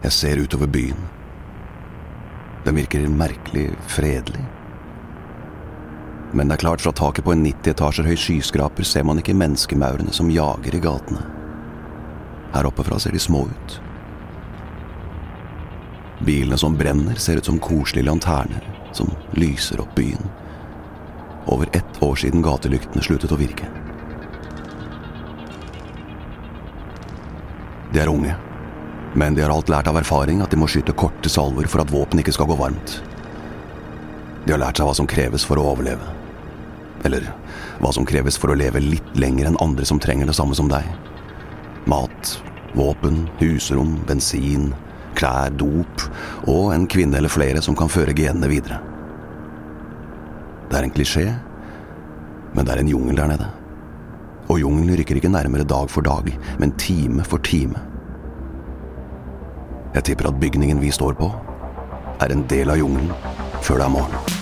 Jeg ser utover byen. Den virker merkelig fredelig. Men det er klart, fra taket på en 90 etasjer høy skyskraper ser man ikke menneskemaurene som jager i gatene. Her oppe fra ser de små ut. Bilene som brenner, ser ut som koselige lanterner som lyser opp byen. Over ett år siden gatelyktene sluttet å virke. De er unge, men de har alt lært av erfaring at de må skyte korte salver for at våpen ikke skal gå varmt. De har lært seg hva som kreves for å overleve. Eller hva som kreves for å leve litt lenger enn andre som trenger det samme som deg. Mat, våpen, husrom, bensin, klær, dop og en kvinne eller flere som kan føre genene videre. Det er en klisjé, men det er en jungel der nede. Og jungelen rykker ikke nærmere dag for dag, men time for time. Jeg tipper at bygningen vi står på, er en del av jungelen før det er morgen.